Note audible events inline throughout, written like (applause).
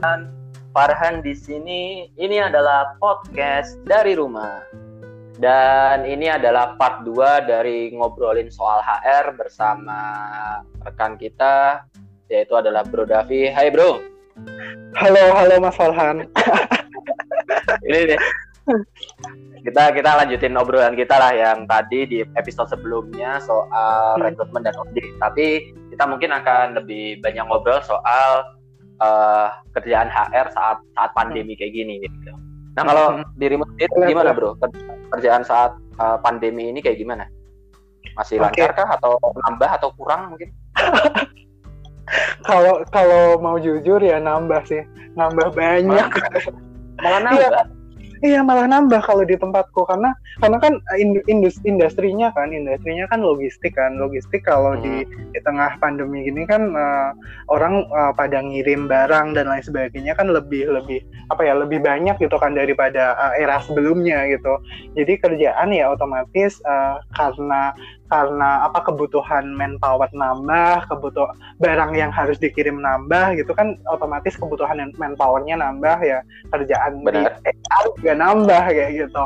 Dan Farhan di sini. Ini adalah podcast dari rumah. Dan ini adalah part 2 dari ngobrolin soal HR bersama rekan kita yaitu adalah Bro Davi. Hai Bro. Halo, halo Mas Farhan. (laughs) ini deh. Kita kita lanjutin obrolan kita lah yang tadi di episode sebelumnya soal hmm. rekrutmen dan audit. Tapi kita mungkin akan lebih banyak ngobrol soal uh, kerjaan HR saat saat pandemi kayak gini gitu. Nah kalau hmm. dirimu sendiri gimana bro? Kerjaan saat uh, pandemi ini kayak gimana? Masih okay. lancar kah atau nambah atau kurang mungkin? (laughs) Kalau kalau mau jujur ya nambah sih, nambah banyak. Malah nambah. Iya malah nambah kalau di tempatku. Karena karena kan indus, industrinya kan industrinya kan logistik kan. Logistik kalau hmm. di, di tengah pandemi gini kan uh, orang uh, pada ngirim barang dan lain sebagainya kan lebih lebih apa ya lebih banyak gitu kan daripada uh, era sebelumnya gitu. Jadi kerjaan ya otomatis uh, karena karena apa kebutuhan manpower nambah, kebutuh barang yang harus dikirim nambah gitu kan otomatis kebutuhan manpowernya nambah ya kerjaan Benar. di HR juga nambah kayak gitu.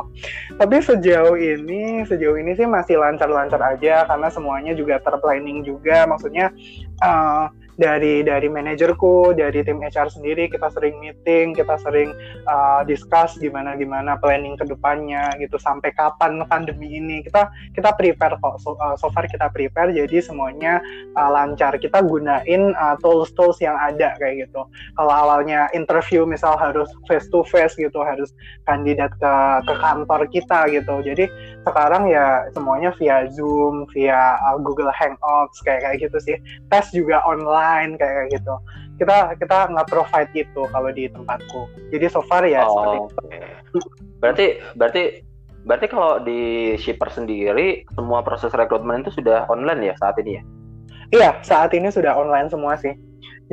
Tapi sejauh ini sejauh ini sih masih lancar-lancar aja karena semuanya juga terplanning juga maksudnya uh, dari dari manajerku, dari tim HR sendiri kita sering meeting, kita sering uh, discuss gimana gimana planning ke depannya gitu sampai kapan pandemi ini kita kita prepare kok so, uh, so far kita prepare jadi semuanya uh, lancar kita gunain uh, tools tools yang ada kayak gitu. Kalau awalnya interview misal harus face to face gitu harus kandidat ke ke kantor kita gitu. Jadi sekarang ya semuanya via Zoom, via uh, Google Hangouts kayak kayak gitu sih. Tes juga online lain kayak gitu. Kita kita nggak provide itu kalau di tempatku. Jadi so far ya oh, seperti itu berarti berarti berarti kalau di shipper sendiri semua proses rekrutmen itu sudah online ya saat ini ya? Iya saat ini sudah online semua sih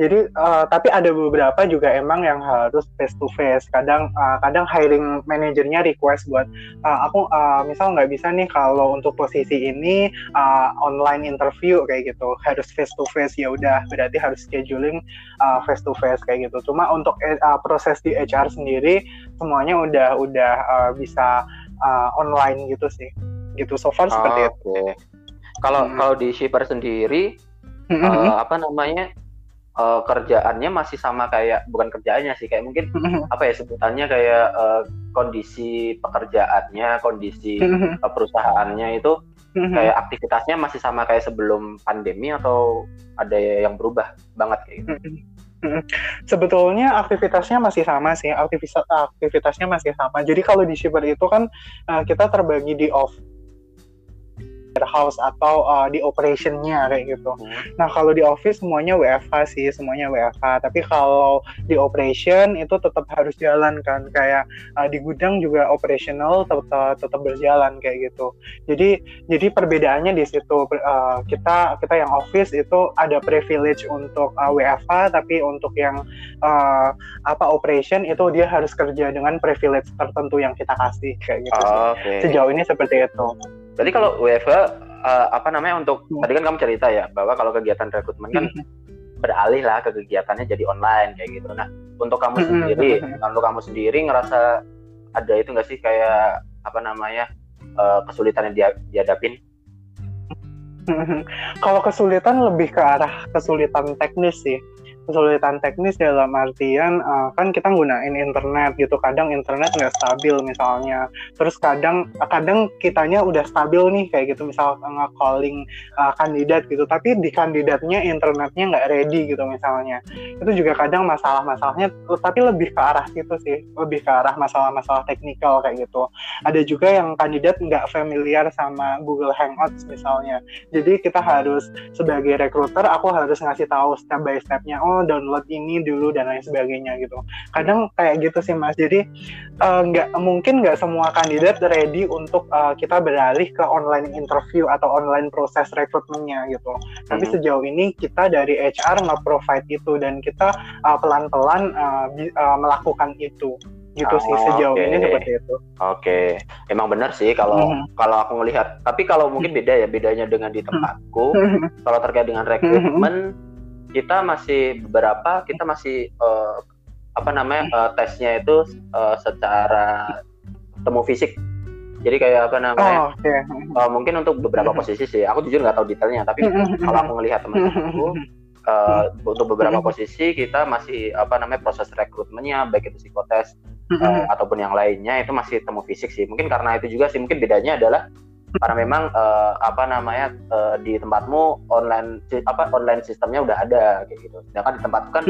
jadi uh, tapi ada beberapa juga emang yang harus face to face kadang uh, kadang hiring manajernya request buat uh, aku uh, misal nggak bisa nih kalau untuk posisi ini uh, online interview kayak gitu. Harus face to face ya udah berarti harus scheduling uh, face to face kayak gitu. Cuma untuk uh, proses di HR sendiri semuanya udah udah uh, bisa uh, online gitu sih. Gitu so far seperti itu. kalau hmm. kalau di shipper sendiri mm -hmm. uh, apa namanya uh, kerjaannya masih sama kayak bukan kerjaannya sih kayak mungkin (laughs) apa ya sebutannya kayak uh, kondisi pekerjaannya kondisi uh, (laughs) perusahaannya itu (laughs) kayak aktivitasnya masih sama kayak sebelum pandemi atau ada yang berubah banget kayak gitu Sebetulnya aktivitasnya masih sama sih, aktivitas aktivitasnya masih sama. Jadi kalau di Shipper itu kan uh, kita terbagi di off warehouse atau uh, di operationnya kayak gitu. Hmm. Nah kalau di office semuanya WFH sih, semuanya WFH. Tapi kalau di operation itu tetap harus jalan kan, kayak uh, di gudang juga operational tetap tetap berjalan kayak gitu. Jadi jadi perbedaannya di situ uh, kita kita yang office itu ada privilege untuk uh, WFH, tapi untuk yang uh, apa operation itu dia harus kerja dengan privilege tertentu yang kita kasih kayak gitu. Oh, okay. Sejauh ini seperti itu. Berarti kalau WFH uh, eh, apa namanya untuk hmm. tadi kan kamu cerita ya bahwa kalau kegiatan rekrutmen kan hmm. beralih lah ke kegiatannya jadi online kayak gitu. Nah untuk kamu hmm, sendiri, untuk kamu sendiri ngerasa ada itu nggak sih kayak apa namanya uh, kesulitan yang dia, dihadapin? Kalau kesulitan lebih ke arah kesulitan teknis sih kesulitan teknis dalam artian uh, kan kita gunain internet gitu kadang internet nggak stabil misalnya. Terus kadang kadang kitanya udah stabil nih kayak gitu misal nge-calling uh, kandidat gitu. Tapi di kandidatnya internetnya nggak ready gitu misalnya. Itu juga kadang masalah-masalahnya tapi lebih ke arah situ sih lebih ke arah masalah-masalah teknikal kayak gitu. Ada juga yang kandidat nggak familiar sama Google Hangouts misalnya. Jadi kita harus sebagai recruiter aku harus ngasih tahu step by stepnya oh download ini dulu dan lain sebagainya gitu kadang kayak gitu sih mas jadi eh, nggak uh, mungkin nggak semua kandidat ready untuk uh, kita beralih ke online interview atau online proses rekrutmennya gitu tapi hmm. sejauh ini kita dari HR nge-provide itu dan kita uh, pelan-pelan uh, uh, melakukan itu gitu oh, sih sejauh okay. ini seperti itu. Oke, okay. emang benar sih kalau hmm. kalau aku melihat. Tapi kalau mungkin beda ya bedanya dengan di tempatku. Hmm. (laughs) kalau terkait dengan rekrutmen kita masih beberapa kita masih uh, apa namanya uh, tesnya itu uh, secara temu fisik. Jadi kayak apa namanya oh, okay. uh, mungkin untuk beberapa posisi sih. Aku jujur nggak tahu detailnya tapi kalau aku ngelihat teman-temanku uh, untuk beberapa posisi kita masih apa namanya proses rekrutmennya baik itu psikotes uh, ataupun yang lainnya itu masih temu fisik sih. Mungkin karena itu juga sih mungkin bedanya adalah karena memang uh, apa namanya uh, di tempatmu online apa online sistemnya udah ada kayak gitu. Sedangkan di tempatku kan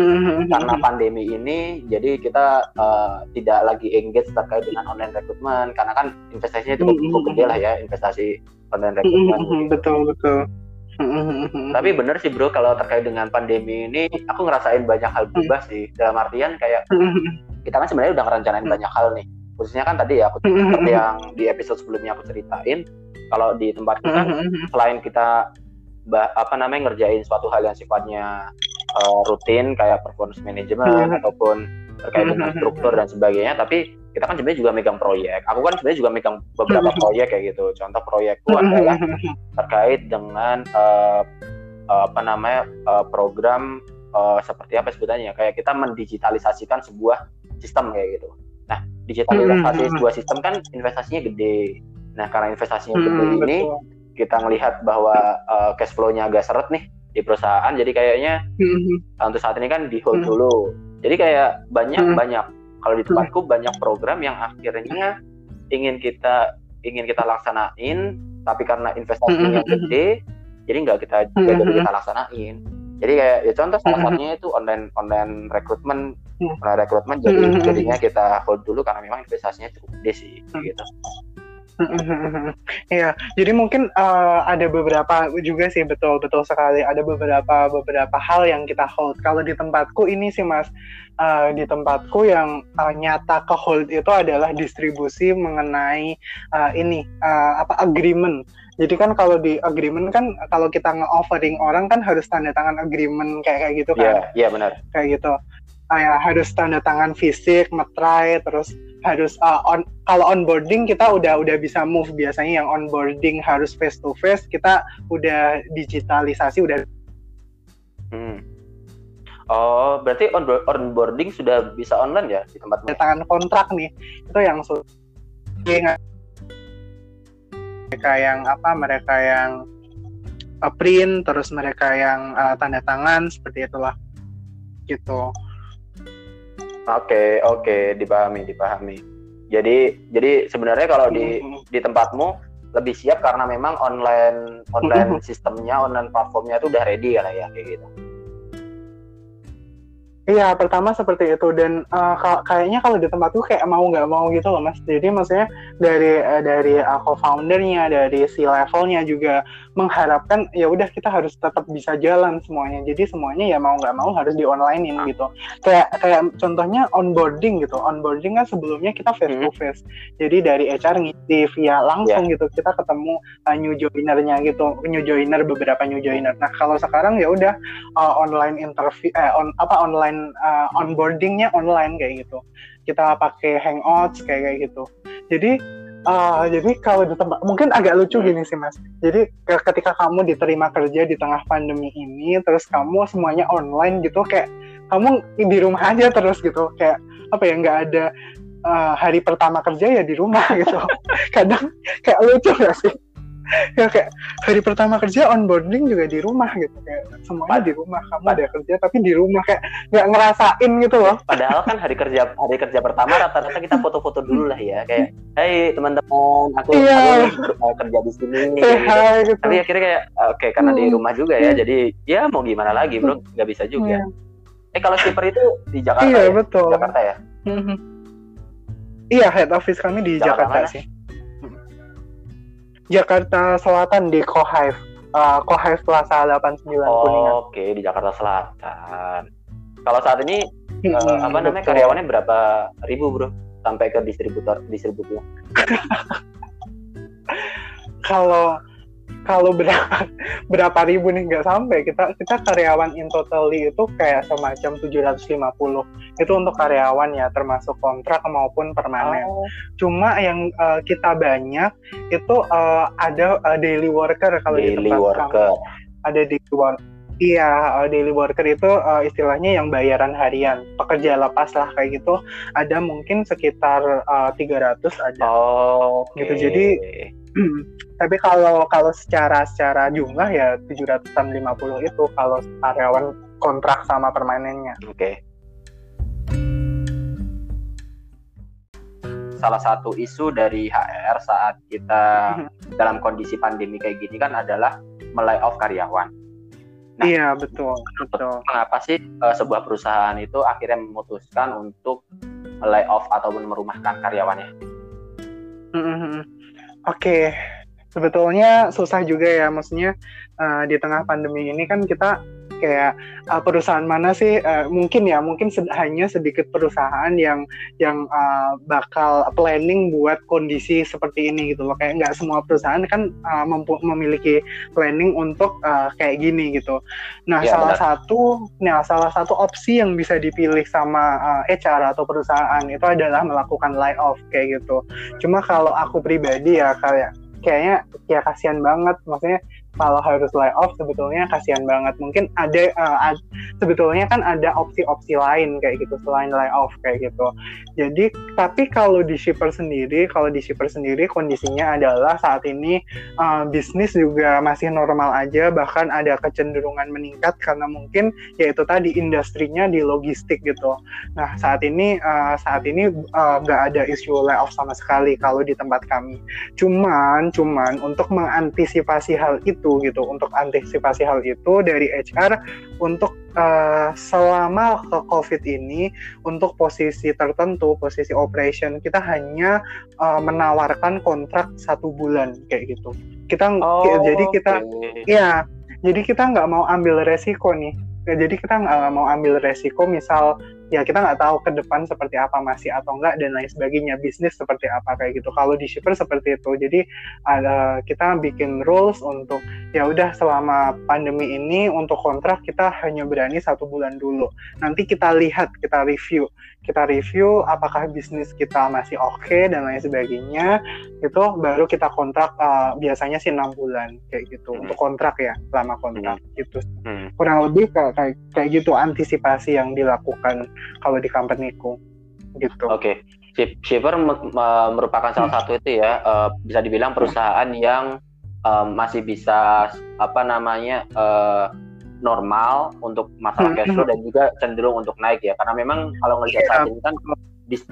karena pandemi ini jadi kita uh, tidak lagi engage terkait dengan online rekrutmen karena kan investasinya cukup, cukup gede lah ya investasi online rekrutmen. Gitu. Betul betul. Tapi bener sih bro kalau terkait dengan pandemi ini aku ngerasain banyak hal berubah sih. Dalam artian kayak kita kan sebenarnya udah ngerencanain banyak hal nih. Khususnya kan tadi ya aku seperti yang di episode sebelumnya aku ceritain kalau di tempat kita mm-hmm, mm-hmm. selain kita apa namanya ngerjain suatu hal yang sifatnya uh, rutin kayak performance management mm-hmm. ataupun terkait dengan struktur dan sebagainya tapi kita kan sebenarnya juga megang proyek. Aku kan sebenarnya juga megang beberapa proyek kayak gitu. Contoh proyekku adalah terkait dengan uh, uh, apa namanya uh, program uh, seperti apa sebutannya. Kayak kita mendigitalisasikan sebuah sistem kayak gitu. Nah digitalisasi sebuah sistem kan investasinya gede Nah, karena investasinya hmm, gede ini, betul. kita melihat bahwa uh, cash flow-nya agak seret nih di perusahaan. Jadi kayaknya hmm. untuk saat ini kan di hold hmm. dulu. Jadi kayak banyak hmm. banyak kalau di tempatku hmm. banyak program yang akhirnya ingin kita ingin kita laksanain, tapi karena investasinya hmm. gede, jadi nggak kita hmm. jadi kita laksanain. Jadi kayak ya contoh salah satunya itu online online rekrutmen, online rekrutmen jadi jadinya kita hold dulu karena memang investasinya cukup gede sih gitu. Iya, jadi mungkin uh, ada beberapa juga sih betul betul sekali ada beberapa beberapa hal yang kita hold. Kalau di tempatku ini sih mas, uh, di tempatku yang uh, nyata ke hold itu adalah distribusi mengenai uh, ini uh, apa agreement. Jadi kan kalau di agreement kan kalau kita nge-offering orang kan harus tanda tangan agreement kayak kayak gitu kan? Iya, yeah, yeah, benar. Kayak gitu kayak harus tanda tangan fisik, metrai, terus harus uh, on kalau onboarding kita udah udah bisa move biasanya yang onboarding harus face to face kita udah digitalisasi udah. Hmm. Oh, berarti on onboarding sudah bisa online ya di tempat Tangan kontrak nih itu yang sulit. Mereka yang apa? Mereka yang uh, print, terus mereka yang uh, tanda tangan seperti itulah gitu. Oke, okay, oke, okay. dipahami, dipahami. Jadi, jadi sebenarnya kalau di di tempatmu lebih siap karena memang online online sistemnya, online platformnya itu udah ready ya, ya kayak gitu. Iya, pertama seperti itu dan uh, kayaknya kalau di tempatku kayak mau nggak mau gitu loh mas. Jadi maksudnya dari uh, dari aku foundernya, dari si levelnya juga mengharapkan ya udah kita harus tetap bisa jalan semuanya. Jadi semuanya ya mau nggak mau harus di onlinein ah. gitu. Kayak kayak contohnya onboarding gitu. Onboarding kan sebelumnya kita face to face. Jadi dari HR ngisi via langsung yeah. gitu kita ketemu uh, new joinernya gitu, new joiner beberapa new joiner. Nah kalau sekarang ya udah uh, online interview, eh, on apa online online uh, onboardingnya online kayak gitu kita pakai hangouts kayak kayak gitu jadi uh, jadi kalau di tempat mungkin agak lucu hmm. gini sih mas. Jadi ketika kamu diterima kerja di tengah pandemi ini terus kamu semuanya online gitu kayak kamu di rumah aja terus gitu. Kayak apa ya nggak ada uh, hari pertama kerja ya di rumah (laughs) gitu. Kadang kayak lucu gak sih (laughs) ya kayak hari pertama kerja onboarding juga di rumah gitu kayak semuanya di rumah kamu ada kerja tapi di rumah kayak nggak ngerasain gitu loh (laughs) padahal kan hari kerja hari kerja pertama rata-rata kita foto-foto dulu lah ya kayak hey teman-teman aku, iya. aku kerja di sini gitu. Hai, gitu. tapi akhirnya kayak oke okay, karena di hmm. rumah juga ya jadi ya mau gimana lagi bro hmm. nggak bisa juga hmm. eh kalau skipper itu di Jakarta iya, ya betul. Jakarta ya iya head office kami di Jakarta, Jakarta sih Jakarta Selatan di Kohive. Uh, Kohive Plaza 89 oh, Kuningan. Oke, okay, di Jakarta Selatan. Kalau saat ini hmm, uh, apa namanya karyawannya berapa ribu, Bro? Sampai ke distributor distributor. (laughs) Kalau kalau berapa (laughs) berapa ribu nih nggak sampai kita kita karyawan in totally itu kayak semacam 750 itu untuk karyawan ya termasuk kontrak maupun permanen oh. cuma yang uh, kita banyak itu uh, ada uh, daily worker kalau di tempat worker. Kamu. ada di work Iya, uh, daily worker itu uh, istilahnya yang bayaran harian, pekerja lepas lah kayak gitu. Ada mungkin sekitar uh, 300 ada. Oh, okay. gitu. Jadi (clears throat) tapi kalau kalau secara secara jumlah ya 750 itu kalau karyawan kontrak sama permanennya. Oke. Okay. Salah satu isu dari HR saat kita dalam kondisi pandemi kayak gini kan adalah melay off karyawan Nah, iya betul betul. Mengapa sih uh, sebuah perusahaan itu akhirnya memutuskan untuk lay off ataupun merumahkan karyawannya? Mm -hmm. Oke, okay. sebetulnya susah juga ya, maksudnya uh, di tengah pandemi ini kan kita kayak uh, perusahaan mana sih uh, mungkin ya mungkin sed hanya sedikit perusahaan yang yang uh, bakal planning buat kondisi seperti ini gitu loh. Kayak nggak semua perusahaan kan uh, memiliki planning untuk uh, kayak gini gitu. Nah ya, salah benar. satu nah salah satu opsi yang bisa dipilih sama uh, HR atau perusahaan itu adalah melakukan layoff kayak gitu. Cuma kalau aku pribadi ya kayak kayaknya ya kasihan banget. Maksudnya kalau harus layoff sebetulnya kasihan banget. Mungkin ada uh, ad, sebetulnya kan ada opsi-opsi lain kayak gitu selain layoff kayak gitu. Jadi tapi kalau di shipper sendiri, kalau di shipper sendiri kondisinya adalah saat ini uh, bisnis juga masih normal aja bahkan ada kecenderungan meningkat karena mungkin yaitu tadi industrinya di logistik gitu. Nah, saat ini uh, saat ini nggak uh, ada isu layoff sama sekali kalau di tempat kami. Cuman cuman untuk mengantisipasi hal itu itu gitu untuk antisipasi hal itu dari HR untuk uh, selama ke COVID ini untuk posisi tertentu posisi operation kita hanya uh, menawarkan kontrak satu bulan kayak gitu kita oh, jadi kita okay. ya jadi kita nggak mau ambil resiko nih jadi kita nggak mau ambil resiko misal ya kita nggak tahu ke depan seperti apa masih atau enggak dan lain sebagainya bisnis seperti apa kayak gitu. Kalau di shipper seperti itu. Jadi ada kita bikin rules untuk ya udah selama pandemi ini untuk kontrak kita hanya berani satu bulan dulu. Nanti kita lihat kita review. Kita review apakah bisnis kita masih oke okay, dan lain sebagainya. Itu baru kita kontrak uh, biasanya sih enam bulan kayak gitu. Hmm. untuk kontrak ya lama kontrak hmm. gitu. Hmm. kurang lebih kayak, kayak kayak gitu antisipasi yang dilakukan kalau di companyku gitu. Oke. Okay. Shiver merupakan salah hmm. satu itu ya uh, bisa dibilang perusahaan yang uh, masih bisa apa namanya uh, normal untuk masalah hmm. cash flow dan juga cenderung untuk naik ya karena memang kalau ngelihat saat iya. ini kan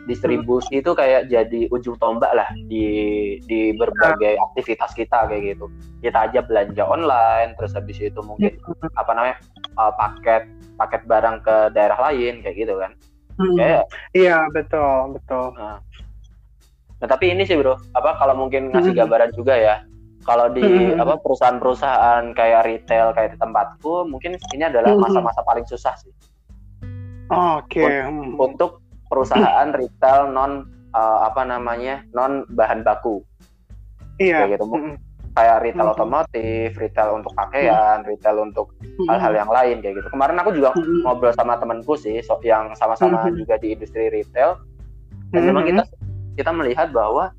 distribusi itu kayak jadi ujung tombak lah di di berbagai aktivitas kita kayak gitu kita aja belanja online terus habis itu mungkin apa namanya uh, paket paket barang ke daerah lain kayak gitu kan hmm. kayak iya betul betul nah. nah tapi ini sih bro apa kalau mungkin ngasih hmm. gambaran juga ya kalau di hmm. apa perusahaan-perusahaan kayak retail kayak di tempatku mungkin ini adalah masa-masa paling susah sih oke okay. untuk perusahaan retail non uh, apa namanya non bahan baku. Iya. Kayak gitu mm-hmm. kayak retail mm-hmm. otomotif retail untuk pakaian mm-hmm. retail untuk hal-hal yang lain kayak gitu. Kemarin aku juga ngobrol sama temanku sih so, yang sama-sama juga di industri retail. Dan memang kita kita melihat bahwa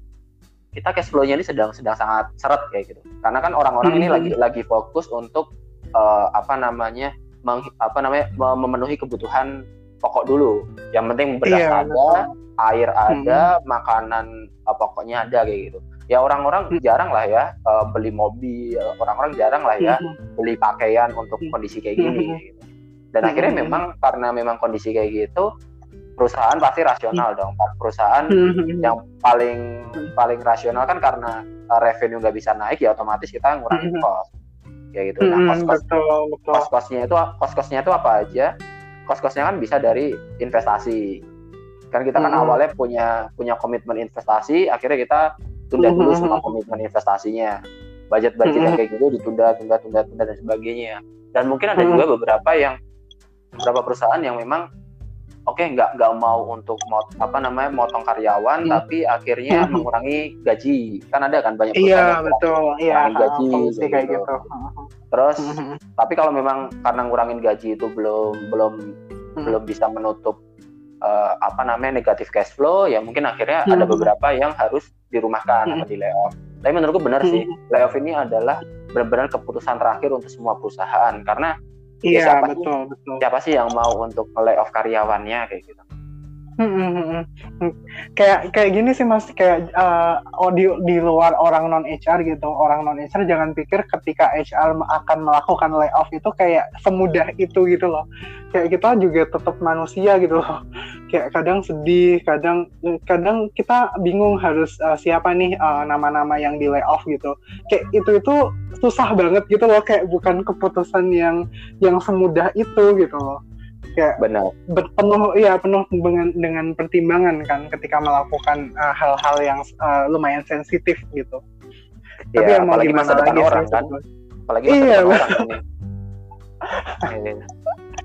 kita cash flow-nya ini sedang sedang sangat seret kayak gitu. Karena kan orang-orang ini lagi lagi fokus untuk uh, apa namanya meng, apa namanya memenuhi kebutuhan pokok dulu. Yang penting beras iya, ada, betul. air ada, hmm. makanan uh, pokoknya ada kayak gitu. Ya orang-orang hmm. jarang lah ya uh, beli mobil, orang-orang jarang lah ya hmm. beli pakaian untuk hmm. kondisi kayak gini. Hmm. Gitu. Dan hmm. akhirnya memang karena memang kondisi kayak gitu, perusahaan pasti rasional hmm. dong. Perusahaan hmm. yang paling paling rasional kan karena uh, revenue nggak bisa naik ya otomatis kita ngurangin hmm. cost kayak gitu. Nah, cost costnya itu cost costnya itu apa aja? Kos-kosnya kan bisa dari investasi. Kan kita kan hmm. awalnya punya punya komitmen investasi akhirnya kita tunda dulu semua komitmen investasinya. Budget budget yang kayak gitu ditunda tunda tunda tunda dan sebagainya. Dan mungkin ada juga beberapa yang beberapa perusahaan yang memang oke okay, nggak nggak mau untuk mot, apa namanya motong karyawan hmm. tapi akhirnya hmm. mengurangi gaji. Kan ada kan banyak iya betul. Iya gaji kayak gitu, gitu. Terus hmm. tapi kalau memang karena ngurangin gaji itu belum belum hmm. belum bisa menutup uh, apa namanya negatif cash flow ya mungkin akhirnya hmm. ada beberapa yang harus dirumahkan hmm. atau di layoff tapi menurutku benar hmm. sih layoff ini adalah benar-benar keputusan terakhir untuk semua perusahaan karena Ya, iya siapa betul sih, betul. Siapa sih yang mau untuk lay off karyawannya kayak gitu? Hmm. Kayak kayak gini sih mas, kayak uh, di di luar orang non HR gitu, orang non HR jangan pikir ketika HR akan melakukan layoff itu kayak semudah itu gitu loh. Kayak kita juga tetap manusia gitu loh. Kayak kadang sedih, kadang kadang kita bingung harus uh, siapa nih nama nama-nama yang di layoff gitu. Kayak itu itu susah banget gitu loh, kayak bukan keputusan yang yang semudah itu gitu loh kayak benar penuh ya penuh dengan dengan pertimbangan kan ketika melakukan uh, hal-hal uh, yang uh, lumayan sensitif gitu. Ya, Tapi ya, apalagi masa depan lagi orang kan. Apalagi masa iya, depan orang kan.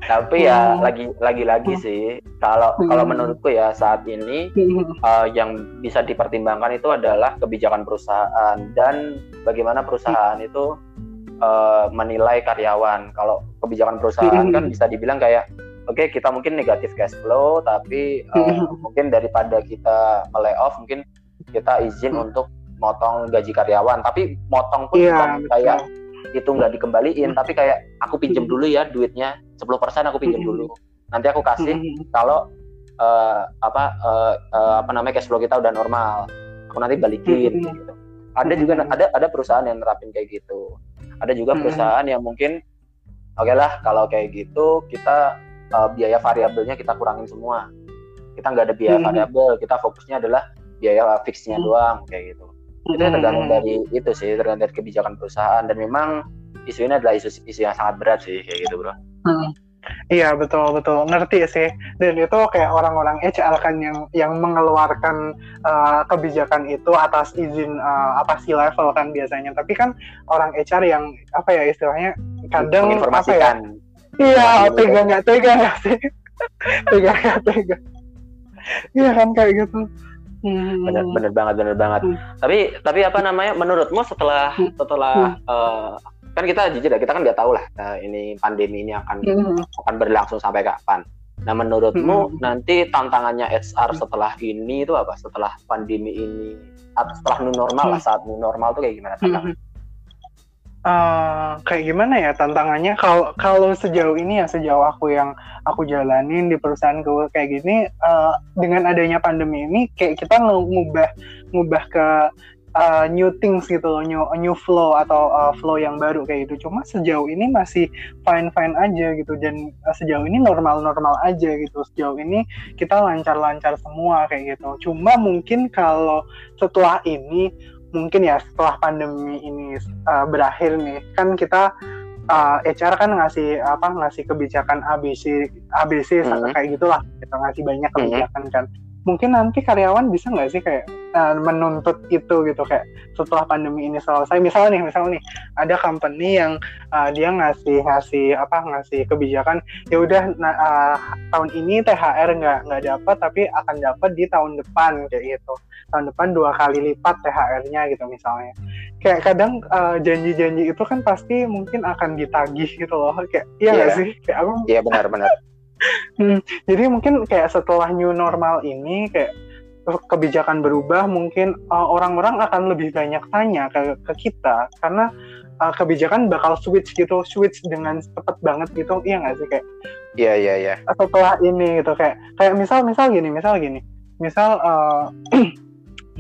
Tapi ya hmm. lagi lagi lagi hmm. sih kalau hmm. kalau menurutku ya saat ini hmm. uh, yang bisa dipertimbangkan itu adalah kebijakan perusahaan dan bagaimana perusahaan hmm. itu uh, menilai karyawan. Kalau kebijakan perusahaan hmm. kan bisa dibilang kayak oke okay, kita mungkin negatif cash flow tapi uh, (laughs) mungkin daripada kita layoff mungkin kita izin hmm. untuk motong gaji karyawan tapi motong pun yeah, bukan kayak itu nggak dikembaliin hmm. tapi kayak aku pinjam hmm. dulu ya duitnya 10% aku pinjam hmm. dulu nanti aku kasih kalau uh, apa uh, uh, apa namanya cash flow kita udah normal aku nanti balikin gitu. ada juga ada ada perusahaan yang nerapin kayak gitu ada juga perusahaan yang mungkin oke okay lah kalau kayak gitu kita uh, biaya variabelnya kita kurangin semua kita nggak ada biaya hmm. variabel kita fokusnya adalah biaya fixnya hmm. doang kayak gitu itu hmm. tergantung dari itu sih tergantung dari kebijakan perusahaan dan memang isu ini adalah isu isu yang sangat berat sih kayak gitu bro hmm. Iya betul betul ngerti sih dan itu kayak orang-orang HR kan yang yang mengeluarkan uh, kebijakan itu atas izin uh, apa sih level kan biasanya tapi kan orang HR yang apa ya istilahnya kadang apa ya iya tega nggak tega nggak sih (laughs) tega nggak tega iya kan kayak gitu hmm. bener bener banget bener banget hmm. tapi tapi apa namanya menurutmu setelah hmm. setelah hmm. Uh, kan kita jujur ya kita kan nggak tahu lah uh, ini pandemi ini akan hmm. akan berlangsung sampai kapan nah menurutmu hmm. nanti tantangannya HR setelah ini itu apa setelah pandemi ini atau setelah new normal lah saat new normal tuh kayak gimana hmm Uh, kayak gimana ya tantangannya? Kalau kalau sejauh ini ya sejauh aku yang aku jalanin di perusahaan gue kayak gini uh, dengan adanya pandemi ini kayak kita ngubah ngubah ke uh, new things gitu loh new new flow atau uh, flow yang baru kayak gitu. Cuma sejauh ini masih fine fine aja gitu dan uh, sejauh ini normal normal aja gitu. Sejauh ini kita lancar lancar semua kayak gitu. Cuma mungkin kalau setelah ini mungkin ya setelah pandemi ini uh, berakhir nih kan kita uh, eh, HR kan ngasih apa ngasih kebijakan ABC ABC mm -hmm. kayak gitulah kita ngasih banyak mm-hmm. kebijakan mm -hmm. kan mungkin nanti karyawan bisa nggak sih kayak uh, menuntut itu gitu kayak setelah pandemi ini selesai misalnya nih misalnya nih ada company yang uh, dia ngasih ngasih apa ngasih kebijakan ya udah nah, uh, tahun ini THR nggak nggak dapat tapi akan dapat di tahun depan kayak gitu. Tahun depan dua kali lipat THR-nya gitu misalnya. Kayak kadang janji-janji uh, itu kan pasti mungkin akan ditagih gitu loh kayak iya nggak yeah. sih? Kayak aku iya yeah, benar-benar hmm, jadi mungkin kayak setelah new normal ini kayak kebijakan berubah mungkin uh, orang-orang akan lebih banyak tanya ke, ke kita. Karena uh, kebijakan bakal switch gitu switch dengan cepat banget gitu iya nggak sih? Kayak iya iya iya. setelah ini gitu kayak kayak misal misal gini misal gini. Misal uh, (clears throat)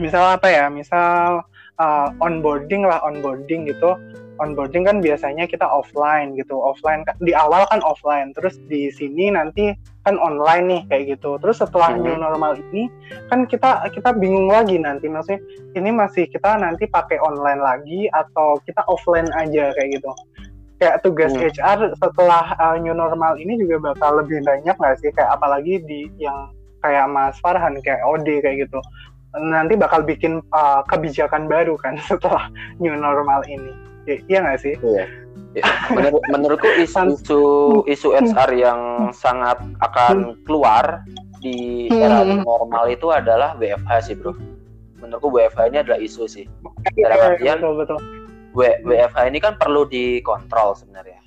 misal apa ya? Misal uh, onboarding lah onboarding gitu onboarding kan biasanya kita offline gitu. Offline di awal kan offline terus di sini nanti kan online nih kayak gitu. Terus setelah hmm. new normal ini kan kita kita bingung lagi nanti. Maksudnya ini masih kita nanti pakai online lagi atau kita offline aja kayak gitu. Kayak tugas hmm. HR setelah uh, new normal ini juga bakal lebih banyak nggak sih? Kayak apalagi di yang kayak Mas Farhan kayak OD kayak gitu. Nanti bakal bikin uh, kebijakan baru kan (laughs) setelah new normal ini iya nggak sih? Iya. Ya, Menur menurutku isu isu isu HR yang sangat akan keluar di era hmm. normal itu adalah WFH sih bro. Menurutku WFH ini adalah isu sih. Dalam iya, artian betul, betul. WFH ini kan perlu dikontrol sebenarnya.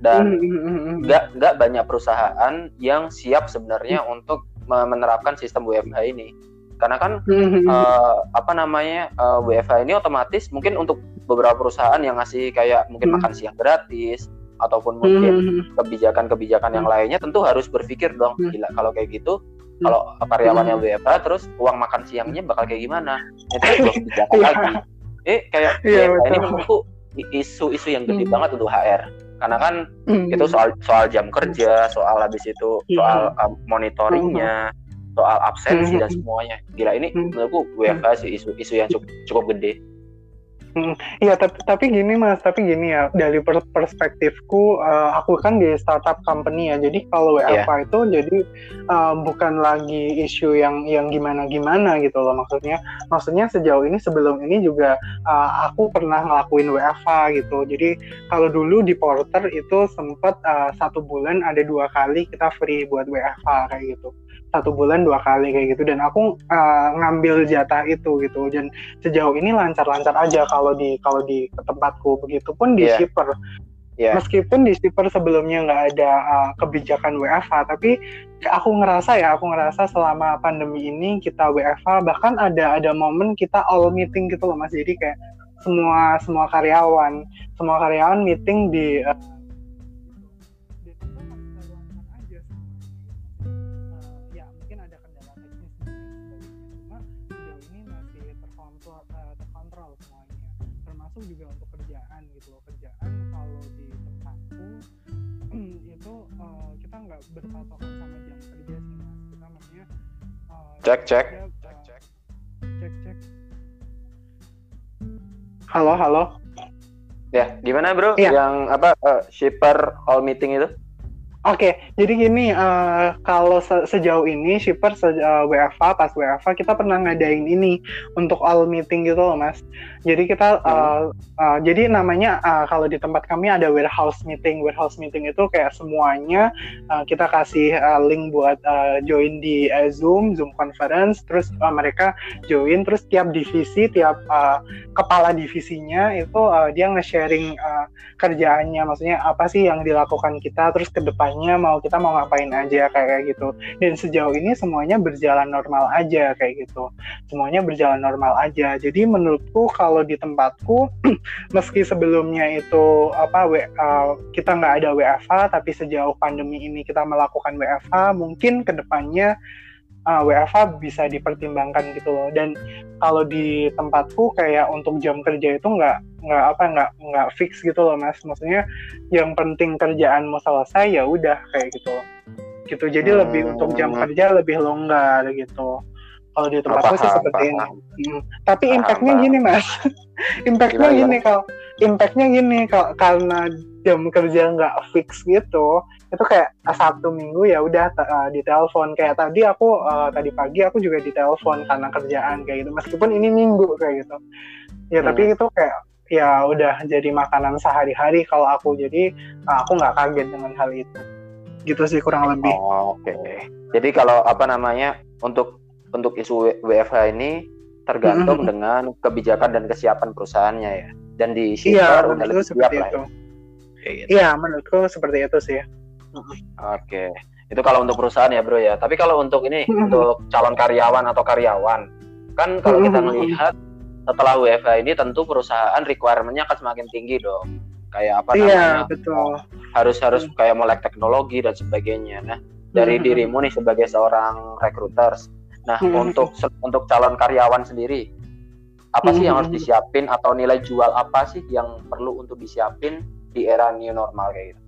Dan hmm, hmm, nggak nggak banyak perusahaan yang siap sebenarnya untuk menerapkan sistem WFH ini karena kan uh, apa namanya uh, eh, WFH ini otomatis mungkin untuk beberapa perusahaan yang ngasih kayak mungkin hmm. makan siang gratis ataupun mungkin hmm. kebijakan-kebijakan yang lainnya tentu harus berpikir dong gila kalau kayak gitu kalau karyawannya WFH terus uang makan siangnya bakal kayak gimana? Itu belum (laughs) kebijakan iya. lagi. Eh kayak yeah, ini menurutku isu-isu yang gede banget untuk HR karena kan itu soal soal jam kerja soal habis itu soal um, monitoringnya soal absensi dan semuanya gila ini menurutku WFH sih isu-isu yang cukup cukup gede Hmm, iya, tapi, tapi gini mas, tapi gini ya dari perspektifku, uh, aku kan di startup company ya, jadi kalau WFA yeah. itu jadi uh, bukan lagi isu yang yang gimana gimana gitu loh maksudnya. Maksudnya sejauh ini sebelum ini juga uh, aku pernah ngelakuin WFA gitu. Jadi kalau dulu di Porter itu sempat uh, satu bulan ada dua kali kita free buat WFA kayak gitu satu bulan dua kali kayak gitu. Dan aku uh, ngambil jatah itu gitu. Dan sejauh ini lancar-lancar aja kalau di kalau di tempatku. Begitupun di yeah. shipper. Yeah. meskipun di shipper sebelumnya nggak ada uh, kebijakan WFH tapi aku ngerasa ya aku ngerasa selama pandemi ini kita WFH bahkan ada ada momen kita all meeting gitu loh mas. Jadi kayak semua semua karyawan semua karyawan meeting di uh, berpatokan sama jam kerja sih mas. Kita maksudnya uh, cek cek. cek cek. cek cek. Halo halo. Ya gimana bro? Ya. yang apa uh, shipper all meeting itu Oke, okay, jadi gini, uh, kalau se sejauh ini shipper se uh, WFA pas WFA kita pernah ngadain ini untuk all meeting gitu loh mas. Jadi kita, uh, uh, jadi namanya uh, kalau di tempat kami ada warehouse meeting. Warehouse meeting itu kayak semuanya uh, kita kasih uh, link buat uh, join di uh, Zoom, Zoom conference, terus uh, mereka join, terus tiap divisi, tiap uh, kepala divisinya itu uh, dia nge-sharing uh, kerjaannya, maksudnya apa sih yang dilakukan kita, terus ke depan arahnya mau kita mau ngapain aja kayak gitu. Dan sejauh ini semuanya berjalan normal aja kayak gitu. Semuanya berjalan normal aja. Jadi menurutku kalau di tempatku (clears throat) meski sebelumnya itu apa uh, kita nggak ada WFH tapi sejauh pandemi ini kita melakukan WFH mungkin ke depannya uh, WFH bisa dipertimbangkan gitu loh. Dan kalau di tempatku kayak untuk jam kerja itu nggak nggak apa nggak nggak fix gitu loh mas. Maksudnya yang penting kerjaan mau selesai ya udah kayak gitu loh. Gitu. Jadi hmm. lebih untuk jam kerja lebih longgar gitu. Kalau di tempatku sih seperti ini. hmm. tapi impactnya gini mas. (laughs) Impactnya gini kalau impactnya gini kalau karena jam kerja nggak fix gitu itu kayak Sabtu Minggu ya udah uh, di telepon kayak tadi aku uh, tadi pagi aku juga di telepon karena kerjaan kayak gitu meskipun ini Minggu kayak gitu. Ya hmm. tapi itu kayak ya udah jadi makanan sehari-hari kalau aku. Jadi uh, aku nggak kaget dengan hal itu. Gitu sih kurang lebih. Oh, oke. Okay. jadi kalau apa namanya untuk untuk isu WFH ini tergantung mm -hmm. dengan kebijakan dan kesiapan perusahaannya ya dan di iya, udah lebih siap lah ya. Gitu. Iya, menurutku seperti itu sih. Oke, itu kalau untuk perusahaan ya bro ya. Tapi kalau untuk ini (laughs) untuk calon karyawan atau karyawan, kan kalau kita melihat setelah WFH ini tentu perusahaan requirementnya akan semakin tinggi dong. Kayak apa iya, namanya? Iya betul. Harus harus hmm. kayak melek teknologi dan sebagainya. Nah dari hmm. dirimu nih sebagai seorang recruiters, nah hmm. untuk untuk calon karyawan sendiri, apa sih yang harus disiapin atau nilai jual apa sih yang perlu untuk disiapin di era new normal kayak gitu?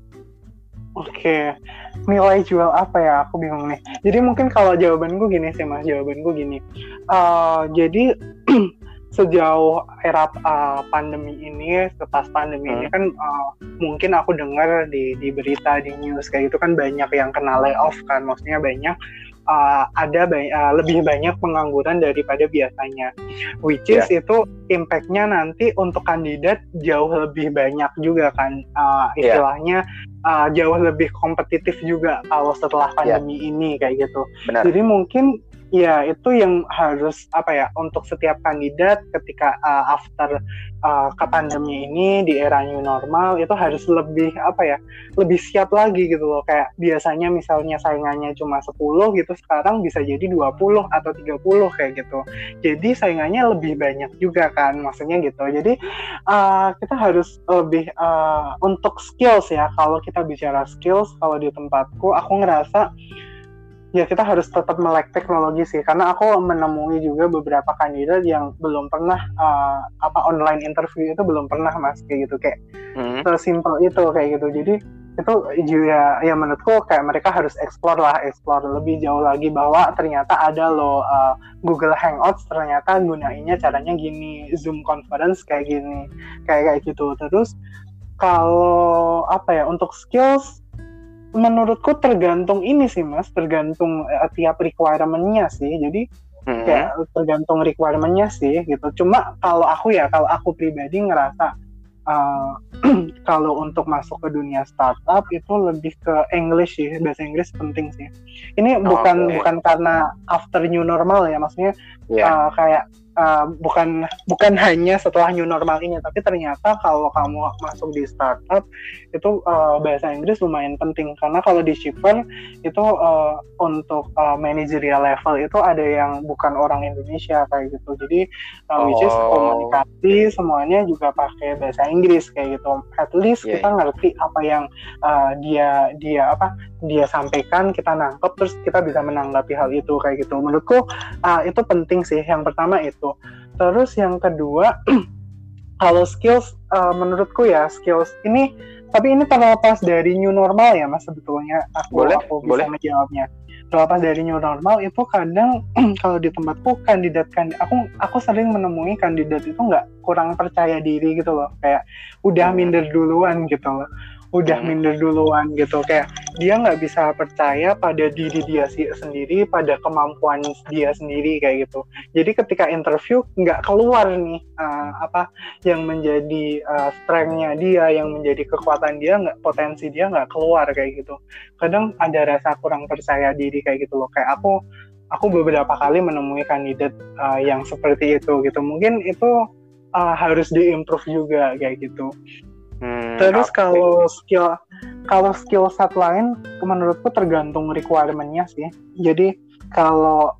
Oke, nilai jual apa ya? Aku bingung nih. Jadi mungkin kalau jawaban gue gini sih mas, jawaban gue gini. Uh, jadi (clears throat) sejauh era uh, pandemi ini, setelah pandemi hmm. ini kan uh, mungkin aku dengar di di berita di news kayak gitu kan banyak yang kena layoff kan, maksudnya banyak uh, ada uh, lebih banyak pengangguran daripada biasanya, which is yeah. itu impactnya nanti untuk kandidat jauh lebih banyak juga kan, uh, istilahnya yeah. uh, jauh lebih kompetitif juga kalau setelah iya. pandemi yeah. ini kayak gitu. Benar. Jadi mungkin ya itu yang harus apa ya untuk setiap kandidat ketika uh, after uh, ke pandemi ini di era new normal itu harus lebih apa ya lebih siap lagi gitu loh. Kayak biasanya misalnya saingannya cuma 10 gitu sekarang bisa jadi 20 atau 30 kayak gitu. Jadi saingannya lebih banyak juga kan maksudnya gitu. Jadi uh, kita harus lebih uh, untuk skills ya. Kalau kita bicara skills kalau di tempatku aku ngerasa ya kita harus tetap melek teknologi sih karena aku menemui juga beberapa kandidat yang belum pernah uh, apa online interview itu belum pernah mas kayak gitu. Kayak hmm. sesimpel itu kayak gitu. Jadi itu juga ya menurutku kayak mereka harus explore lah explore lebih jauh lagi bahwa ternyata ada loh uh, Google Hangouts ternyata gunainnya caranya gini Zoom conference kayak gini kayak kayak gitu. Terus kalau apa ya untuk skills menurutku tergantung ini sih mas tergantung uh, tiap requirementnya sih jadi hmm. kayak tergantung requirementnya sih gitu cuma kalau aku ya kalau aku pribadi ngerasa uh, (clears throat) kalau untuk masuk ke dunia startup itu lebih ke English sih bahasa Inggris penting sih ini bukan okay. bukan karena after new normal ya maksudnya yeah. Iya. uh, kayak uh, bukan bukan hanya setelah new normal ini tapi ternyata kalau kamu masuk di startup itu uh, bahasa Inggris lumayan penting karena kalau di shipper itu uh, untuk uh, managerial level itu ada yang bukan orang Indonesia kayak gitu jadi uh, which is oh. komunikasi semuanya juga pakai bahasa Inggris kayak gitu at least yeah. kita ngerti apa yang uh, dia dia apa dia sampaikan kita nangkep terus kita bisa menanggapi hal itu kayak gitu menurutku uh, itu penting sih yang pertama itu. Terus yang kedua, (clears throat) kalau skills uh, menurutku ya skills ini tapi ini terlepas dari new normal ya mas sebetulnya aku boleh, aku bisa boleh. menjawabnya terlepas dari new normal itu kadang (clears throat) kalau di tempatku kandidat kan aku aku sering menemui kandidat itu nggak kurang percaya diri gitu loh kayak udah hmm. minder duluan gitu loh udah hmm. minder duluan gitu. Kayak dia nggak bisa percaya pada diri dia sendiri pada kemampuan dia sendiri kayak gitu. Jadi ketika interview nggak keluar nih uh, apa yang menjadi uh, strengthnya dia yang menjadi kekuatan dia nggak potensi dia nggak keluar kayak gitu. Kadang ada rasa kurang percaya diri kayak gitu loh. Kayak aku aku beberapa kali menemui kandidat uh, yang seperti itu gitu. Mungkin itu uh, harus diimprove juga kayak gitu Hmm, Terus okay. kalau skill kalau skill set lain menurutku tergantung requirementnya sih. Jadi kalau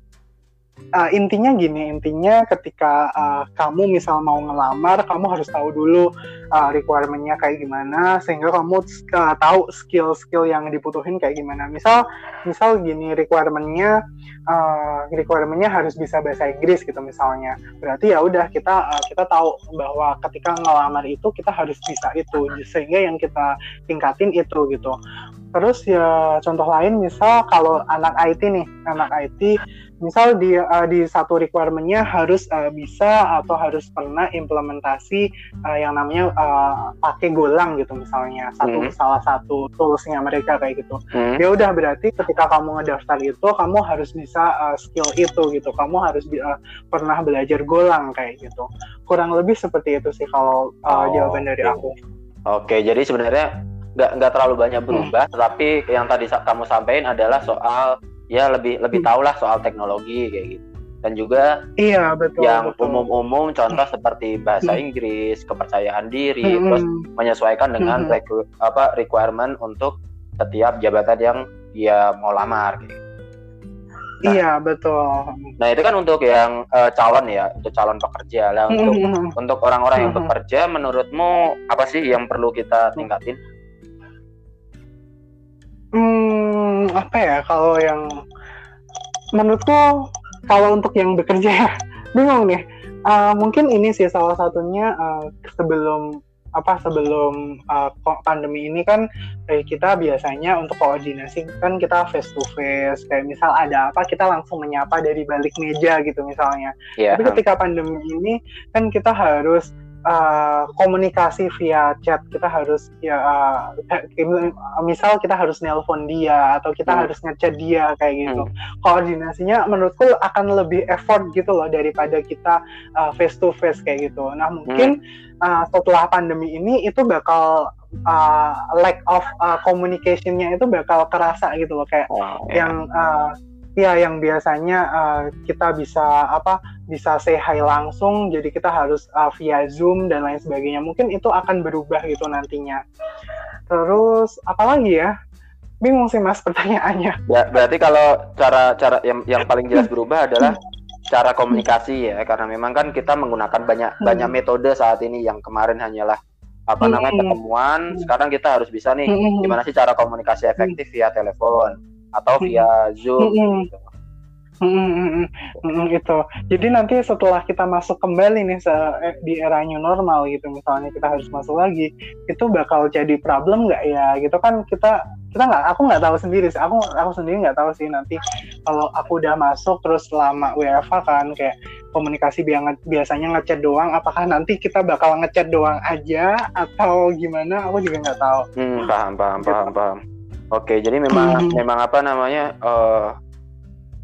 uh, intinya gini intinya ketika uh, kamu misal mau ngelamar kamu harus tahu dulu uh, requirementnya kayak gimana sehingga kamu uh, tahu skill-skill yang dibutuhin kayak gimana. Misal misal gini requirementnya uh, requirementnya harus bisa bahasa Inggris gitu misalnya. Berarti ya udah kita uh, kita tahu bahwa ketika ngelamar itu kita harus bisa itu sehingga yang kita tingkatin itu gitu terus ya contoh lain misal kalau anak IT nih anak IT misal di uh, di satu requirementnya harus uh, bisa atau harus pernah implementasi uh, yang namanya uh, pakai golang gitu misalnya satu hmm. salah satu toolsnya mereka kayak gitu. Hmm. ya udah berarti ketika kamu ngedaftar itu kamu harus bisa uh, skill itu gitu. Kamu harus uh, pernah belajar golang kayak gitu. Kurang lebih seperti itu sih kalau uh, oh, jawaban dari aku. Oke jadi sebenarnya nggak nggak terlalu banyak hmm. berubah hmm. tapi yang tadi kamu sampaikan adalah soal ya lebih lebih hmm. tahu lah soal teknologi kayak gitu dan juga iya betul yang umum-umum contoh seperti bahasa hmm. Inggris kepercayaan diri hmm. terus menyesuaikan dengan hmm. reku, apa requirement untuk setiap jabatan yang dia mau lamar gitu. Nah, iya betul. Nah itu kan untuk yang uh, calon ya, untuk calon pekerja. Lah untuk hmm. untuk orang-orang yang bekerja, menurutmu apa sih yang perlu kita tingkatin? Hmm, apa ya kalau yang menurutku kalau untuk yang bekerja ya (laughs) bingung nih. Uh, mungkin ini sih salah satunya uh, sebelum apa sebelum uh, pandemi ini kan eh, kita biasanya untuk koordinasi kan kita face to face kayak misal ada apa kita langsung menyapa dari balik meja gitu misalnya. Yeah. Tapi ketika pandemi ini kan kita harus uh, komunikasi via chat kita harus ya uh, misal kita harus nelpon dia atau kita hmm. harus ngechat dia kayak gitu hmm. koordinasinya menurutku akan lebih effort gitu loh daripada kita uh, face to face kayak gitu nah mungkin hmm. uh, setelah pandemi ini itu bakal uh, lack of uh, communicationnya itu bakal kerasa gitu loh kayak yeah. yang uh, ya yang biasanya uh, kita bisa apa bisa say hi langsung jadi kita harus uh, via zoom dan lain sebagainya. Mungkin itu akan berubah gitu nantinya. Terus apalagi ya? Bingung sih mas (laughs) pertanyaannya. Ya berarti kalau cara cara yang yang paling jelas berubah adalah cara komunikasi ya. Karena memang kan kita menggunakan banyak hmm. banyak metode saat ini. Yang kemarin hanyalah apa namanya hmm. pertemuan sekarang kita harus bisa nih hmm. gimana sih cara komunikasi efektif via telepon atau via Zoom gitu. Hmm, hmm, gitu. Jadi nanti setelah kita masuk kembali nih eh, di era new normal gitu, misalnya kita harus masuk lagi, itu bakal jadi problem nggak ya? Gitu kan kita kita nggak, aku nggak tahu sendiri sih. Aku aku sendiri nggak tahu sih nanti kalau aku udah masuk terus selama WFA kan kayak komunikasi biasanya ngechat doang. Apakah nanti kita bakal ngechat doang aja atau gimana? Aku juga nggak tahu. Hmm, paham, paham, gitu. paham, paham. Oke, jadi memang hmm. memang apa namanya uh,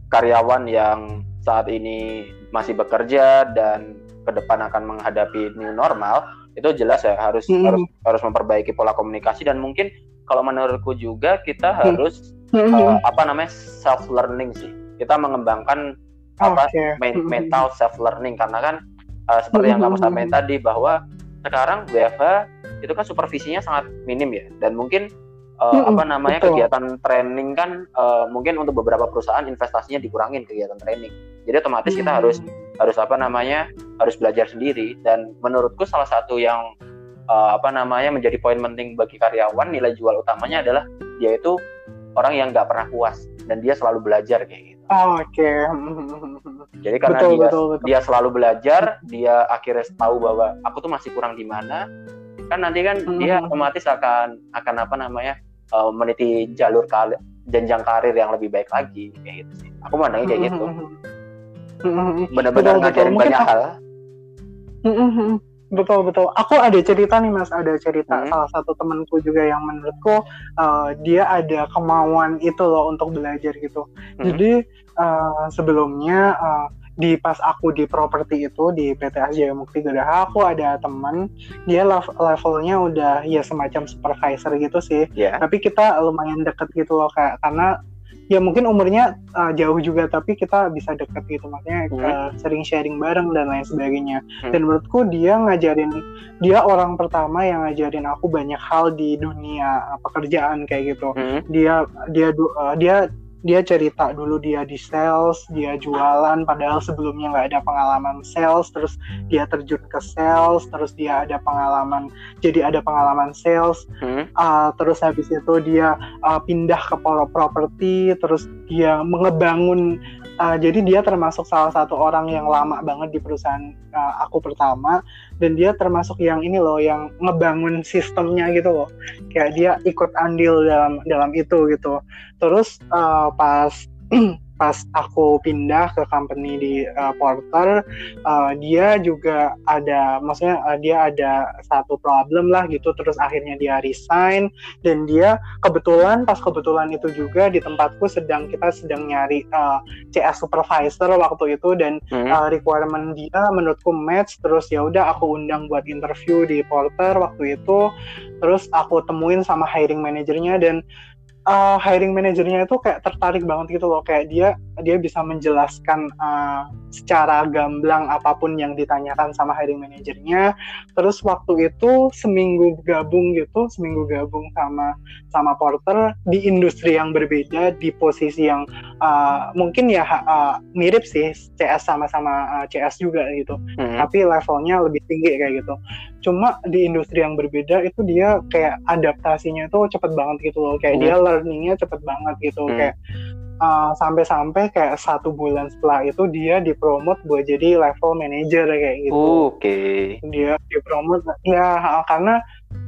karyawan yang saat ini masih bekerja dan ke depan akan menghadapi new normal itu jelas ya harus hmm. harus harus memperbaiki pola komunikasi dan mungkin kalau menurutku juga kita hmm. harus hmm. Uh, apa namanya self learning sih kita mengembangkan apa okay. Hmm. mental self learning karena kan uh, seperti yang kamu sampaikan tadi bahwa sekarang WFH itu kan supervisinya sangat minim ya dan mungkin uh, hmm, apa namanya betul. kegiatan training kan uh, mungkin untuk beberapa perusahaan investasinya dikurangin kegiatan training. Jadi otomatis hmm. kita harus harus apa namanya harus belajar sendiri dan menurutku salah satu yang uh, apa namanya menjadi poin penting bagi karyawan nilai jual utamanya adalah dia itu orang yang nggak pernah puas dan dia selalu belajar kayak gitu. Oh, Oke. Okay. (laughs) Jadi karena betul, dia betul, betul. dia selalu belajar, dia akhirnya tahu bahwa aku tuh masih kurang di mana, kan nanti kan hmm. dia otomatis akan akan apa namanya uh, meniti jalur kali, jenjang karir yang lebih baik lagi kayak gitu sih. Aku mandangnya kayak gitu. (laughs) Benar-benar ngajarin betul. banyak hal. Betul betul. Aku ada cerita nih mas, ada cerita hmm. salah satu temanku juga yang menurutku uh, dia ada kemauan itu loh untuk belajar gitu. Hmm. Jadi uh, sebelumnya uh, di pas aku di properti itu di PT Jaya Mukti aku ada teman dia levelnya udah ya semacam supervisor gitu sih yeah. tapi kita lumayan deket gitu loh kayak karena ya mungkin umurnya uh, jauh juga tapi kita bisa deket gitu makanya mm. uh, sering sharing bareng dan lain sebagainya mm. dan menurutku dia ngajarin dia orang pertama yang ngajarin aku banyak hal di dunia pekerjaan kayak gitu mm. dia dia uh, dia dia cerita dulu dia di sales, dia jualan, padahal sebelumnya nggak ada pengalaman sales, terus dia terjun ke sales, terus dia ada pengalaman, jadi ada pengalaman sales, hmm. uh, terus habis itu dia uh, pindah ke properti, terus dia mengebangun uh, jadi dia termasuk salah satu orang yang lama banget di perusahaan uh, aku pertama dan dia termasuk yang ini loh yang ngebangun sistemnya gitu loh. Kayak dia ikut andil dalam dalam itu gitu. Terus uh, pas (clears throat) pas aku pindah ke company di uh, Porter uh, dia juga ada maksudnya uh, dia ada satu problem lah gitu terus akhirnya dia resign dan dia kebetulan pas kebetulan itu juga di tempatku sedang kita sedang nyari uh, CS supervisor waktu itu dan hmm. uh, requirement dia menurutku match terus ya udah aku undang buat interview di Porter waktu itu terus aku temuin sama hiring manajernya dan uh, hiring manajernya itu kayak tertarik banget gitu loh. Kayak dia dia bisa menjelaskan uh, secara gamblang apa pun yang ditanyakan sama hiring manajernya terus waktu itu seminggu gabung gitu seminggu gabung sama sama Porter di industri yang berbeda di posisi yang uh, mungkin ya uh, mirip sih CS sama-sama uh, CS juga gitu hmm. tapi levelnya lebih tinggi kayak gitu cuma di industri yang berbeda itu dia kayak adaptasinya itu cepet banget gitu loh kayak hmm. dia learningnya cepet banget gitu hmm. kayak uh, sampai-sampai kayak satu bulan setelah itu dia dipromot buat jadi level manager kayak gitu. Oke. Okay. Dia dipromot ya karena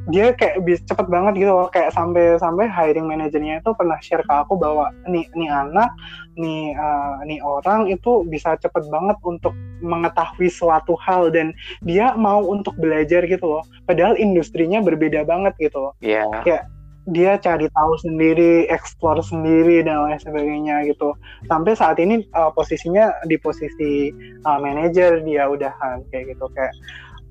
dia kayak bisa cepet banget gitu loh kayak sampai sampai hiring manajernya itu pernah share ke aku bahwa nih nih anak nih uh, nih orang itu bisa cepet banget untuk mengetahui suatu hal dan dia mau untuk belajar gitu loh padahal industrinya berbeda banget gitu loh yeah. kayak dia cari tahu sendiri, explore sendiri dan lain sebagainya gitu. Sampai saat ini uh, posisinya di posisi uh, manajer dia udahan kayak gitu kayak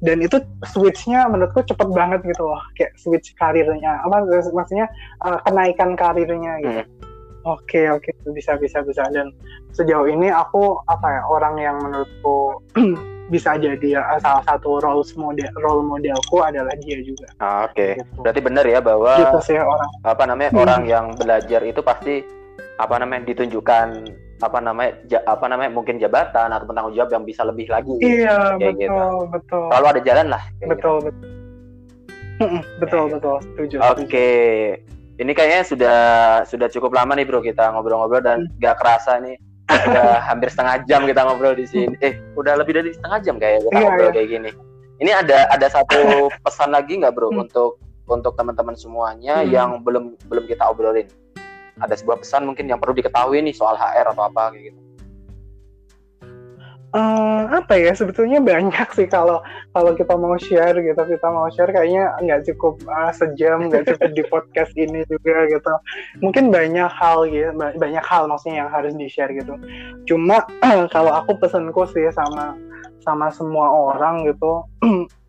dan itu switchnya menurutku cepet banget gitu loh kayak switch karirnya apa maksudnya uh, kenaikan karirnya gitu hmm. Oke oke bisa bisa bisa dan sejauh ini aku apa ya orang yang menurutku (clears throat) bisa jadi ya, salah satu role model role modelku adalah dia juga. Ah, Oke, okay. gitu. berarti benar ya bahwa gitu sih orang apa namanya hmm. orang yang belajar itu pasti apa namanya ditunjukkan apa namanya ja, apa namanya mungkin jabatan atau tanggung jawab yang bisa lebih lagi. Iya kayak betul gitu. betul. Kalau ada jalan lah. Betul gitu. betul. betul betul setuju. Oke. Okay. Ini kayaknya sudah sudah cukup lama nih bro kita ngobrol-ngobrol dan hmm. gak kerasa nih udah hampir setengah jam kita ngobrol di sini. Eh, udah lebih dari setengah jam kayak kita iya, ngobrol iya. kayak gini. Ini ada ada satu pesan lagi nggak bro hmm. untuk untuk teman-teman semuanya hmm. yang belum belum kita obrolin? Ada sebuah pesan mungkin yang perlu diketahui nih soal HR atau apa kayak gitu uh, apa ya sebetulnya banyak sih kalau kalau kita mau share gitu. Kita mau share kayaknya nggak cukup uh, sejam nggak cukup di podcast ini juga gitu. Mungkin banyak hal gitu banyak hal maksudnya yang harus di share gitu. Cuma (clears throat) kalau aku pesanku sih sama sama semua orang gitu (clears throat)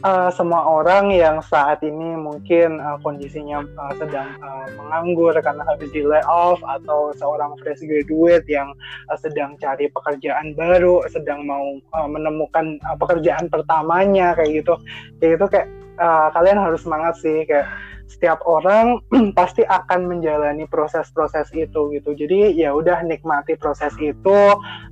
uh, semua orang yang saat ini mungkin uh, kondisinya uh, sedang uh, menganggur karena habis di layoff atau seorang fresh graduate yang uh, sedang cari pekerjaan baru, sedang mau uh, menemukan uh, pekerjaan pertamanya kayak gitu, kayak gitu kayak uh, kalian harus semangat sih kayak setiap orang (clears throat) pasti akan menjalani proses-proses itu gitu. Jadi ya udah nikmati proses itu,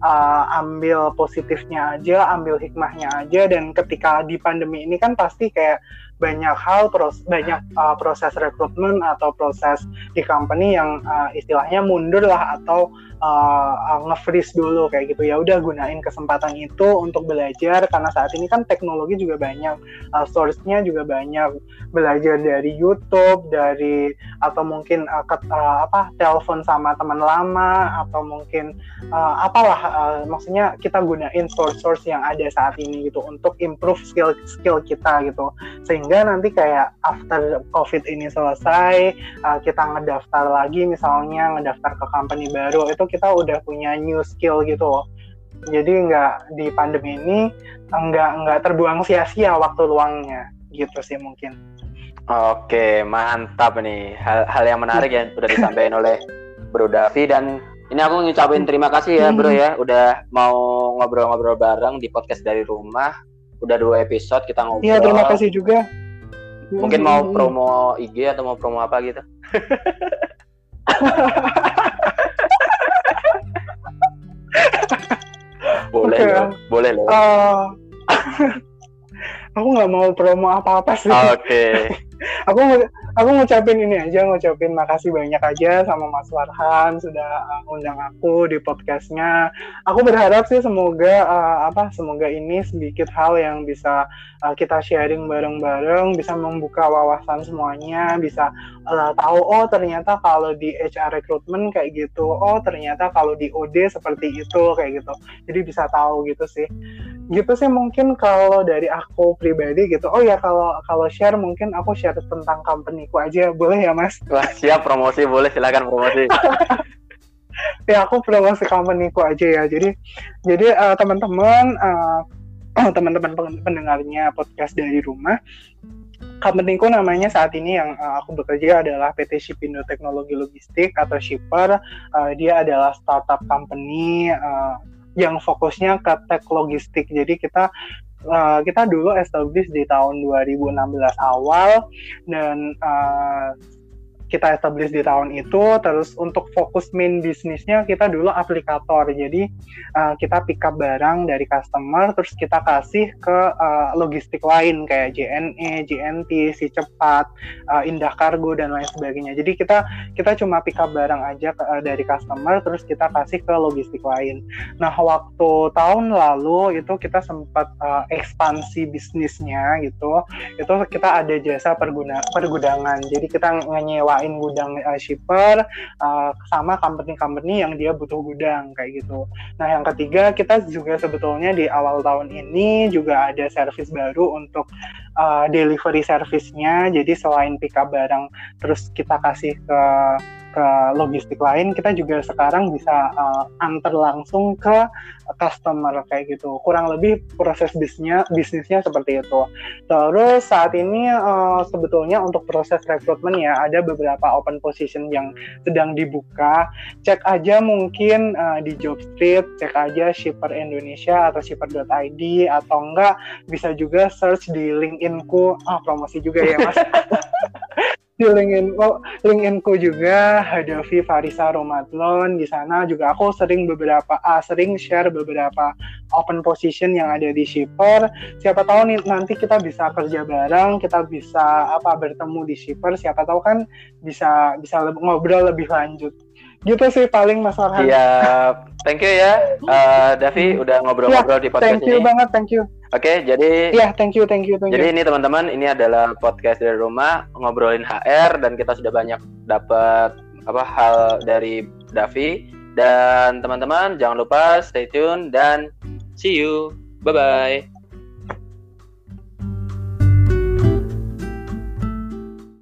uh, ambil positifnya aja, ambil hikmahnya aja dan ketika di pandemi ini kan pasti kayak banyak hal pros banyak uh, proses rekrutmen atau proses di company yang uh, istilahnya mundur lah atau uh, nge-freeze dulu kayak gitu. Ya udah gunain kesempatan itu untuk belajar karena saat ini kan teknologi juga banyak uh, source-nya juga banyak. Belajar dari YouTube dari atau mungkin uh, ke, uh, apa telepon sama teman lama atau mungkin uh, apalah uh, maksudnya kita gunain source-source yang ada saat ini gitu untuk improve skill skill kita gitu. Sehingga sehingga nanti kayak after covid ini selesai uh, kita ngedaftar lagi misalnya ngedaftar ke company baru itu kita udah punya new skill gitu loh. Jadi nggak di pandemi ini nggak nggak terbuang sia-sia waktu luangnya gitu sih mungkin. Oke mantap nih. Hal hal yang menarik yang sudah disampaikan oleh Bro Davi dan ini aku ngucapin terima kasih ya Bro ya. Udah mau ngobrol-ngobrol bareng di podcast dari rumah. Udah dua episode kita ngobrol. Iya terima kasih juga. Mungkin mau hmm. promo IG atau mau promo apa gitu? (laughs) boleh okay. loh, boleh loh. Uh, (laughs) aku nggak mau promo apa-apa sih. Oke. Okay. aku aku ngucapin ini aja, ngucapin makasih banyak aja sama Mas Warhan sudah uh, undang aku di podcastnya. Aku berharap sih semoga uh, apa, semoga ini sedikit hal yang bisa uh, kita sharing bareng-bareng, bisa membuka wawasan semuanya, bisa uh, tahu oh ternyata kalau di HR recruitment kayak gitu, oh ternyata kalau di OD seperti itu kayak gitu. Jadi bisa tahu gitu sih gitu sih mungkin kalau dari aku pribadi gitu. Oh ya kalau kalau share mungkin aku share tentang companyku aja boleh ya mas? (laughs) Wah, siap promosi boleh silakan promosi. (laughs) Ya aku promosi companyku aja ya. Jadi jadi uh, teman-teman uh, (clears throat) teman-teman pendengarnya podcast dari rumah companyku namanya saat ini yang uh, aku bekerja adalah PT Shipindo Teknologi Logistik atau Shipper. Uh, dia adalah startup company uh, yang fokusnya ke tech logistik. Jadi kita uh, kita dulu establish di tahun 2016 awal dan uh, kita establish di tahun itu terus untuk fokus main bisnisnya kita dulu aplikator. Jadi uh, kita pick up barang dari customer terus kita kasih ke uh, logistik lain kayak JNE, JNT, si cepat, uh, Indah Kargo dan lain sebagainya. Jadi kita kita cuma pick up barang aja uh, dari customer terus kita kasih ke logistik lain. Nah waktu tahun lalu itu kita sempat uh, ekspansi bisnisnya gitu. Itu kita ada jasa perguna pergudangan. Jadi kita ngeyewa nyediain gudang uh, shipper uh, sama company-company yang dia butuh gudang kayak gitu. Nah yang ketiga kita juga sebetulnya di awal tahun ini juga ada service baru untuk uh, delivery service-nya. Jadi selain pick up barang terus kita kasih ke ke logistik lain kita juga sekarang bisa uh, antar langsung ke customer kayak gitu. Kurang lebih proses bisnisnya bisnisnya seperti itu. Terus saat ini uh, sebetulnya untuk proses rekrutmen ya ada beberapa open position yang sedang dibuka. Cek aja mungkin uh, di Jobstreet cek aja shipper Indonesia atau shipper.id atau enggak bisa juga search di LinkedIn-ku ah promosi juga ya mas (laughs) di LinkedIn oh, LinkedIn-ku juga Hadafi Farisa Romadlon di sana juga. Aku sering beberapa uh, sering share beberapa open position yang ada di shipper. Siapa tahu nih nanti kita bisa kerja bareng kita bisa apa bertemu di shipper. Siapa tahu kan bisa bisa ngobrol lebih lanjut gitu sih paling Mas Farhan. Iya, thank you ya, uh, Davi udah ngobrol-ngobrol ya, di podcast thank you ini. banget, thank you. Oke, okay, jadi ya thank you, thank you, thank jadi you. ini teman-teman, ini adalah podcast dari rumah ngobrolin HR dan kita sudah banyak dapat apa hal dari Davi dan teman-teman jangan lupa stay tune dan see you, bye bye.